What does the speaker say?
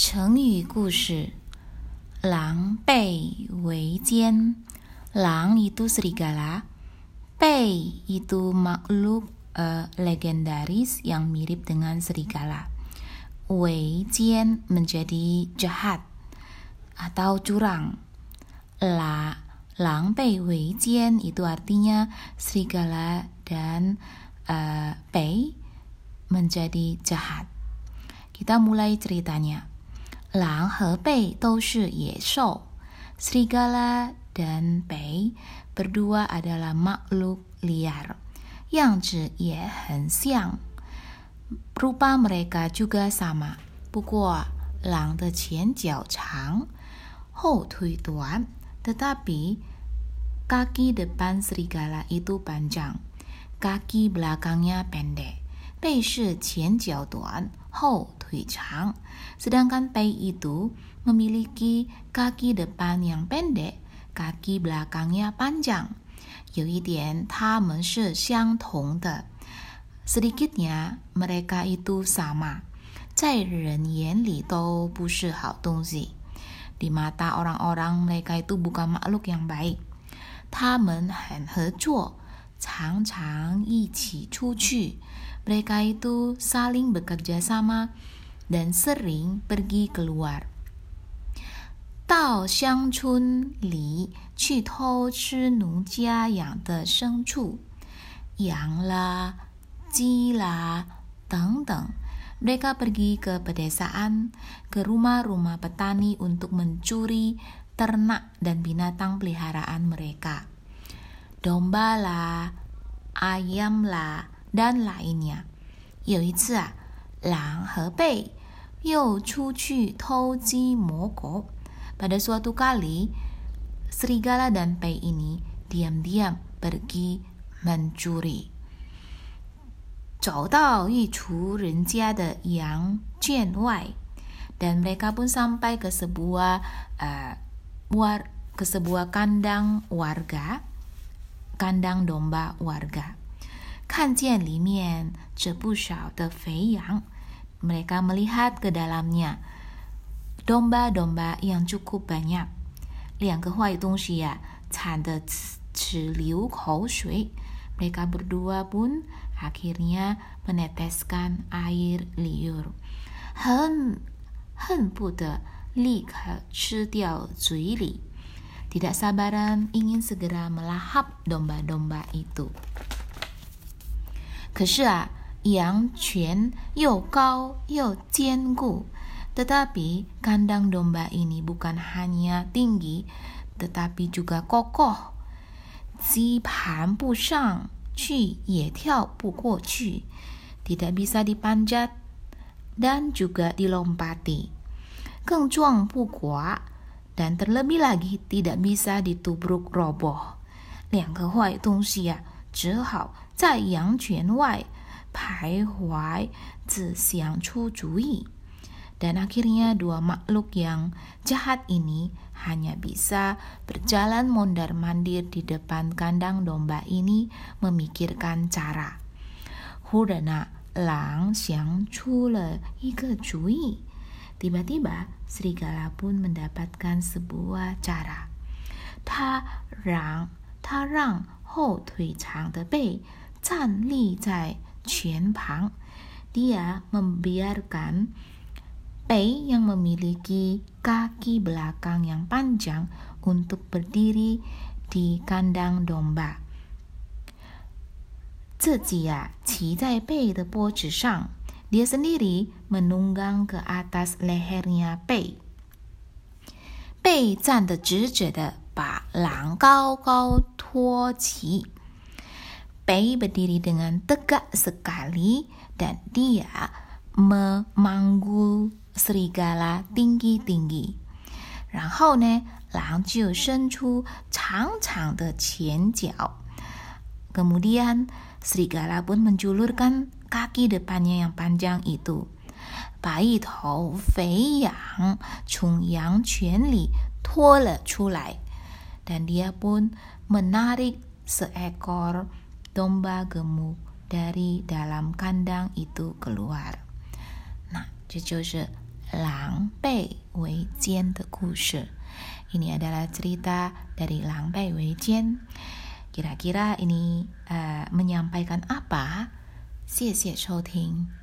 成语故事：狼狈为奸。狼 itu serigala, 狈 itu makhluk uh, legendaris yang mirip dengan serigala. Wei jian menjadi jahat atau curang. La lang bei wei jian itu artinya serigala dan uh, bei menjadi jahat. Kita mulai ceritanya. Lang he bei shi ye shou. Serigala dan bei berdua adalah makhluk liar. Yang zhi ye hen xiang. Rupa mereka juga sama. 不过狼的前脚长，后腿短，tetapi kaki depan serigala itu panjang, kaki belakangnya pendek. 背是前脚短，后腿长。Sedangkan pei itu memiliki kaki depan yang pendek, kaki belakangnya panjang. 有一点，它们是相同的。Sedikitnya mereka itu sama，在人眼里都不是好东西。Di mata orang-orang mereka itu bukan makhluk yang baik。他们很合作，常常一起出去。Mereka itu saling bekerja sama dan sering pergi keluar. Tao qu tou chi nu jia yang la, ji la. Mereka pergi ke pedesaan, ke rumah-rumah petani untuk mencuri ternak dan binatang peliharaan mereka. Domba lah, ayam lah, dan lainnya. 有一次啊，狼和贝又出去偷鸡摸狗。Pada suatu kali, serigala dan pei ini diam-diam pergi mencuri. 走到一处人家的羊圈外，dan mereka pun sampai ke sebuah uh, war ke sebuah kandang warga, kandang domba warga. 看见里面这不少的肥羊，mereka melihat ke dalamnya domba-domba yang cukup banyak。两个坏东西呀，惨得直流口水。Mereka berdua pun akhirnya meneteskan air liur，恨恨不得立刻吃掉嘴里，tidak sabaran ingin segera melahap domba-domba itu。 可是啊，羊圈又高又坚固，tetapi kandang domba ini bukan hanya tinggi, tetapi juga kokoh. 鸡爬不上去，也跳不过去，tidak bisa dipanjat dan juga dilompati. 更壮不寡 dan terlebih lagi tidak bisa ditubruk roboh. 两个坏东西呀、啊。只好 在羊圈外徘徊，自想出主意。Dan akhirnya dua makhluk yang jahat ini hanya bisa berjalan mondar-mandir di depan kandang domba ini memikirkan cara. Hurana lang xiang chu le ike cui. Tiba-tiba serigala pun mendapatkan sebuah cara. Ta rang, ta rang 后腿长的背 站立在拳旁。Dia membiarkan Pei yang memiliki kaki belakang yang panjang untuk berdiri di kandang domba. 自己呀、啊，骑在贝的脖子上，dia sendiri menunggang ke atas lehernya 贝。贝站得直直的，把狼高高托起。 Bei berdiri dengan tegak sekali dan dia memanggul serigala tinggi-tinggi. 然后呢，狼就伸出长长的前脚。Kemudian serigala pun menjulurkan kaki depannya yang panjang itu. 把一头肥羊从羊圈里拖了出来。dan dia pun menarik seekor domba gemuk dari dalam kandang itu keluar. Nah, 这就是 狼狈为奸的故事。Ini adalah cerita dari Lang Bei Wei Jian. Kira-kira ini uh, menyampaikan apa? 谢谢收听。